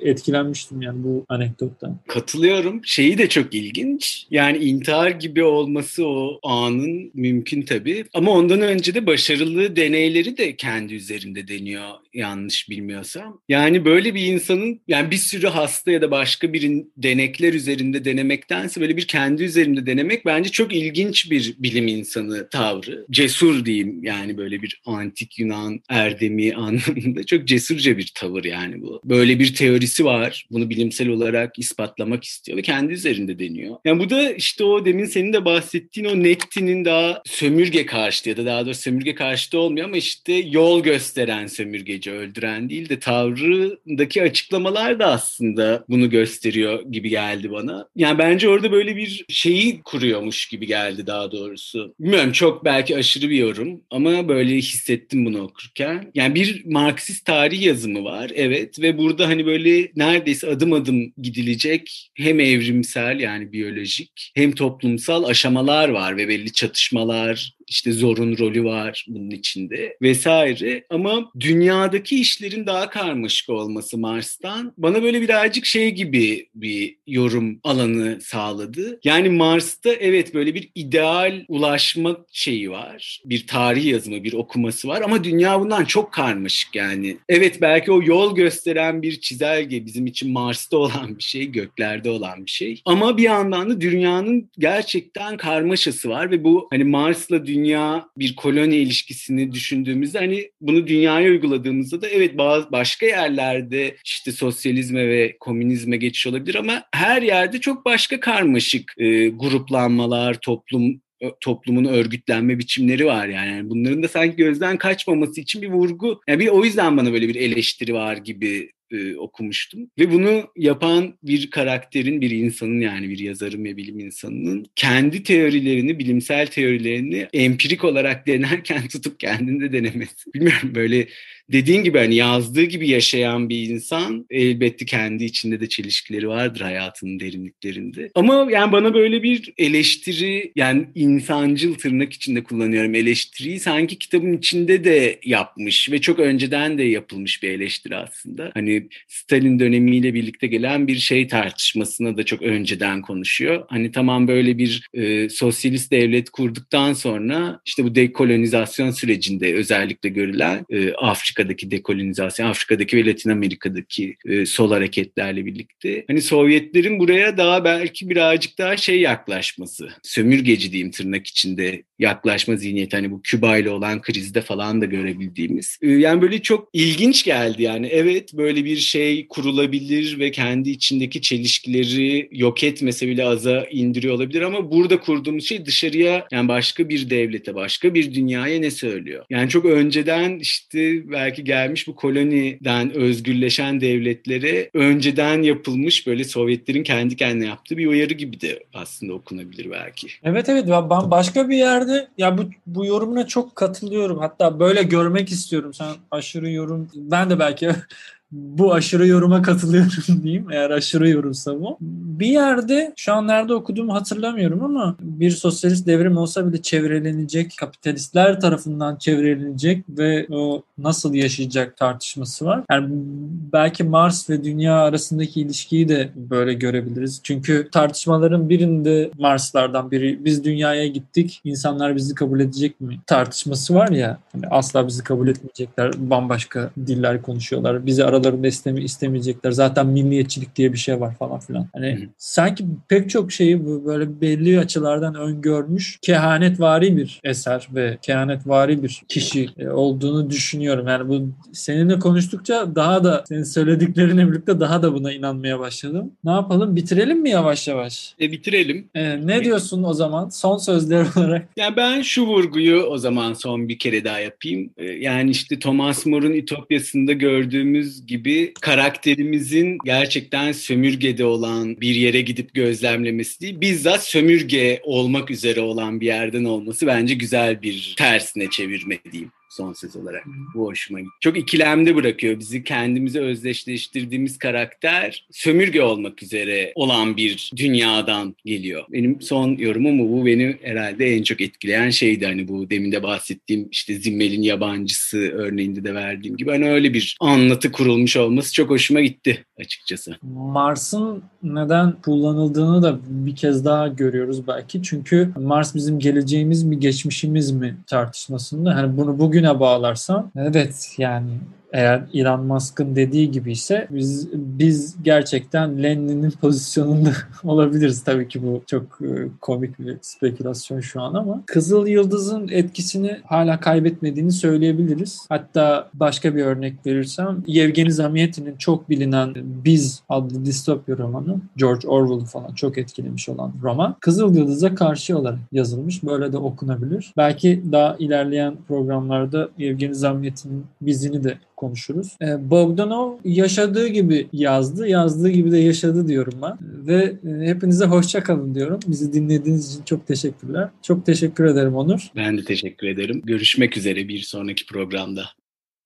etkilenmiştim yani bu anekdottan. Katılıyorum. Şeyi de çok ilginç. Yani intihar gibi olması o anın mümkün tabii. Ama ondan önce de başarılı deneyleri de kendi üzerinde deniyor yanlış bilmiyorsam. Yani böyle bir insanın yani bir sürü hasta ya da başka bir denekler üzerinde denemektense böyle bir kendi üzerinde denemek bence çok ilginç bir bilim insanı tavrı. Cesur diyeyim yani böyle bir antik Yunan erdemi anlamında çok cesurca bir tavır yani bu. Böyle bir teorisi var. Bunu bilimsel olarak ispatlamak istiyor ve kendi üzerinde deniyor. Yani bu da işte o demin senin de bahsettiğin o Netti'nin daha sömürge karşıtı ya da daha doğrusu sömürge karşıtı olmuyor ama işte yol gösteren sömürgeci, öldüren değil de tavrındaki açıklamalar da aslında bunu gösteriyor gibi geldi bana. Yani bence orada böyle bir şeyi kuruyormuş gibi geldi daha doğrusu. Bilmiyorum çok belki aşırı bir yorum ama böyle hissettim bunu okurken. Yani bir Marksist tarih yazımı var evet ve burada hani böyle neredeyse adım adım gidilecek hem evrimsel yani biyolojik hem toplumsal aşamalar var ve belli çatışmalar, işte zorun rolü var bunun içinde vesaire. Ama dünyadaki işlerin daha karmaşık olması Mars'tan bana böyle birazcık şey gibi bir yorum alanı sağladı. Yani Mars'ta evet böyle bir ideal ulaşma şeyi var. Bir tarih yazımı, bir okuması var ama dünya bundan çok karmaşık yani. Evet belki o yol gösteren bir çizelge bizim için Mars'ta olan bir şey, göklerde olan bir şey. Ama bir yandan da dünyanın gerçekten karmaşası var ve bu hani Mars'la dünya dünya bir koloni ilişkisini düşündüğümüzde hani bunu dünyaya uyguladığımızda da evet bazı başka yerlerde işte sosyalizme ve komünizme geçiş olabilir ama her yerde çok başka karmaşık e, gruplanmalar, toplum toplumun örgütlenme biçimleri var yani. yani bunların da sanki gözden kaçmaması için bir vurgu yani bir o yüzden bana böyle bir eleştiri var gibi e, okumuştum. Ve bunu yapan bir karakterin, bir insanın yani bir yazarın ve bilim insanının kendi teorilerini, bilimsel teorilerini empirik olarak denerken tutup kendinde denemesi. Bilmiyorum böyle dediğin gibi hani yazdığı gibi yaşayan bir insan elbette kendi içinde de çelişkileri vardır hayatının derinliklerinde. Ama yani bana böyle bir eleştiri yani insancıl tırnak içinde kullanıyorum eleştiriyi sanki kitabın içinde de yapmış ve çok önceden de yapılmış bir eleştiri aslında. Hani Stalin dönemiyle birlikte gelen bir şey tartışmasına da çok önceden konuşuyor. Hani tamam böyle bir e, sosyalist devlet kurduktan sonra işte bu dekolonizasyon sürecinde özellikle görülen e, Afrika Afrika'daki dekolonizasyon, Afrika'daki ve Latin Amerika'daki e, sol hareketlerle birlikte. Hani Sovyetlerin buraya daha belki birazcık daha şey yaklaşması, sömürgeci diyeyim tırnak içinde yaklaşma zihniyeti hani bu Küba ile olan krizde falan da görebildiğimiz. E, yani böyle çok ilginç geldi yani. Evet böyle bir şey kurulabilir ve kendi içindeki çelişkileri yok etmese bile aza indiriyor olabilir ama burada kurduğumuz şey dışarıya yani başka bir devlete, başka bir dünyaya ne söylüyor? Yani çok önceden işte belki gelmiş bu koloniden özgürleşen devletlere önceden yapılmış böyle Sovyetlerin kendi kendine yaptığı bir uyarı gibi de aslında okunabilir belki. Evet evet ben başka bir yerde ya bu bu yorumuna çok katılıyorum. Hatta böyle görmek istiyorum. Sen aşırı yorum ben de belki bu aşırı yoruma katılıyorum diyeyim eğer aşırı yorumsa bu. Bir yerde şu an nerede okuduğumu hatırlamıyorum ama bir sosyalist devrim olsa bile çevrelenecek, kapitalistler tarafından çevrelenecek ve o nasıl yaşayacak tartışması var. Yani belki Mars ve dünya arasındaki ilişkiyi de böyle görebiliriz. Çünkü tartışmaların birinde Marslardan biri biz dünyaya gittik, insanlar bizi kabul edecek mi tartışması var ya. Hani asla bizi kabul etmeyecekler, bambaşka diller konuşuyorlar. Bizi ara aralarında istemi istemeyecekler. Zaten milliyetçilik diye bir şey var falan filan. Hani Hı. sanki pek çok şeyi böyle belli açılardan öngörmüş kehanetvari bir eser ve kehanetvari bir kişi e, olduğunu düşünüyorum. Yani bu seninle konuştukça daha da senin söylediklerine birlikte daha da buna inanmaya başladım. Ne yapalım? Bitirelim mi yavaş yavaş? E bitirelim. E, ne diyorsun o zaman? Son sözler olarak. Yani ben şu vurguyu o zaman son bir kere daha yapayım. E, yani işte Thomas More'un Ütopyası'nda gördüğümüz gibi karakterimizin gerçekten sömürgede olan bir yere gidip gözlemlemesi değil, bizzat sömürge olmak üzere olan bir yerden olması bence güzel bir tersine çevirme diyeyim son söz olarak. Bu hoşuma gitti. Çok ikilemde bırakıyor bizi. Kendimize özdeşleştirdiğimiz karakter sömürge olmak üzere olan bir dünyadan geliyor. Benim son yorumum bu. Bu beni herhalde en çok etkileyen şeydi. Hani bu demin de bahsettiğim işte Zimmel'in yabancısı örneğinde de verdiğim gibi. Hani öyle bir anlatı kurulmuş olması çok hoşuma gitti açıkçası. Mars'ın neden kullanıldığını da bir kez daha görüyoruz belki. Çünkü Mars bizim geleceğimiz mi geçmişimiz mi tartışmasında. Hani bunu bugün bugüne bağlarsam evet yani eğer Elon Musk'ın dediği gibi ise biz biz gerçekten Lenin'in pozisyonunda olabiliriz. Tabii ki bu çok e, komik bir spekülasyon şu an ama Kızıl Yıldız'ın etkisini hala kaybetmediğini söyleyebiliriz. Hatta başka bir örnek verirsem Yevgeni Zamyatin'in çok bilinen Biz adlı distopya romanı George Orwell falan çok etkilemiş olan roman Kızıl Yıldız'a karşı olarak yazılmış. Böyle de okunabilir. Belki daha ilerleyen programlarda Yevgeni Zamyatin'in bizini de konuşuruz. E, Bogdanov yaşadığı gibi yazdı, yazdığı gibi de yaşadı diyorum ben. Ve e, hepinize hoşça kalın diyorum. Bizi dinlediğiniz için çok teşekkürler. Çok teşekkür ederim Onur. Ben de teşekkür ederim. Görüşmek üzere bir sonraki programda.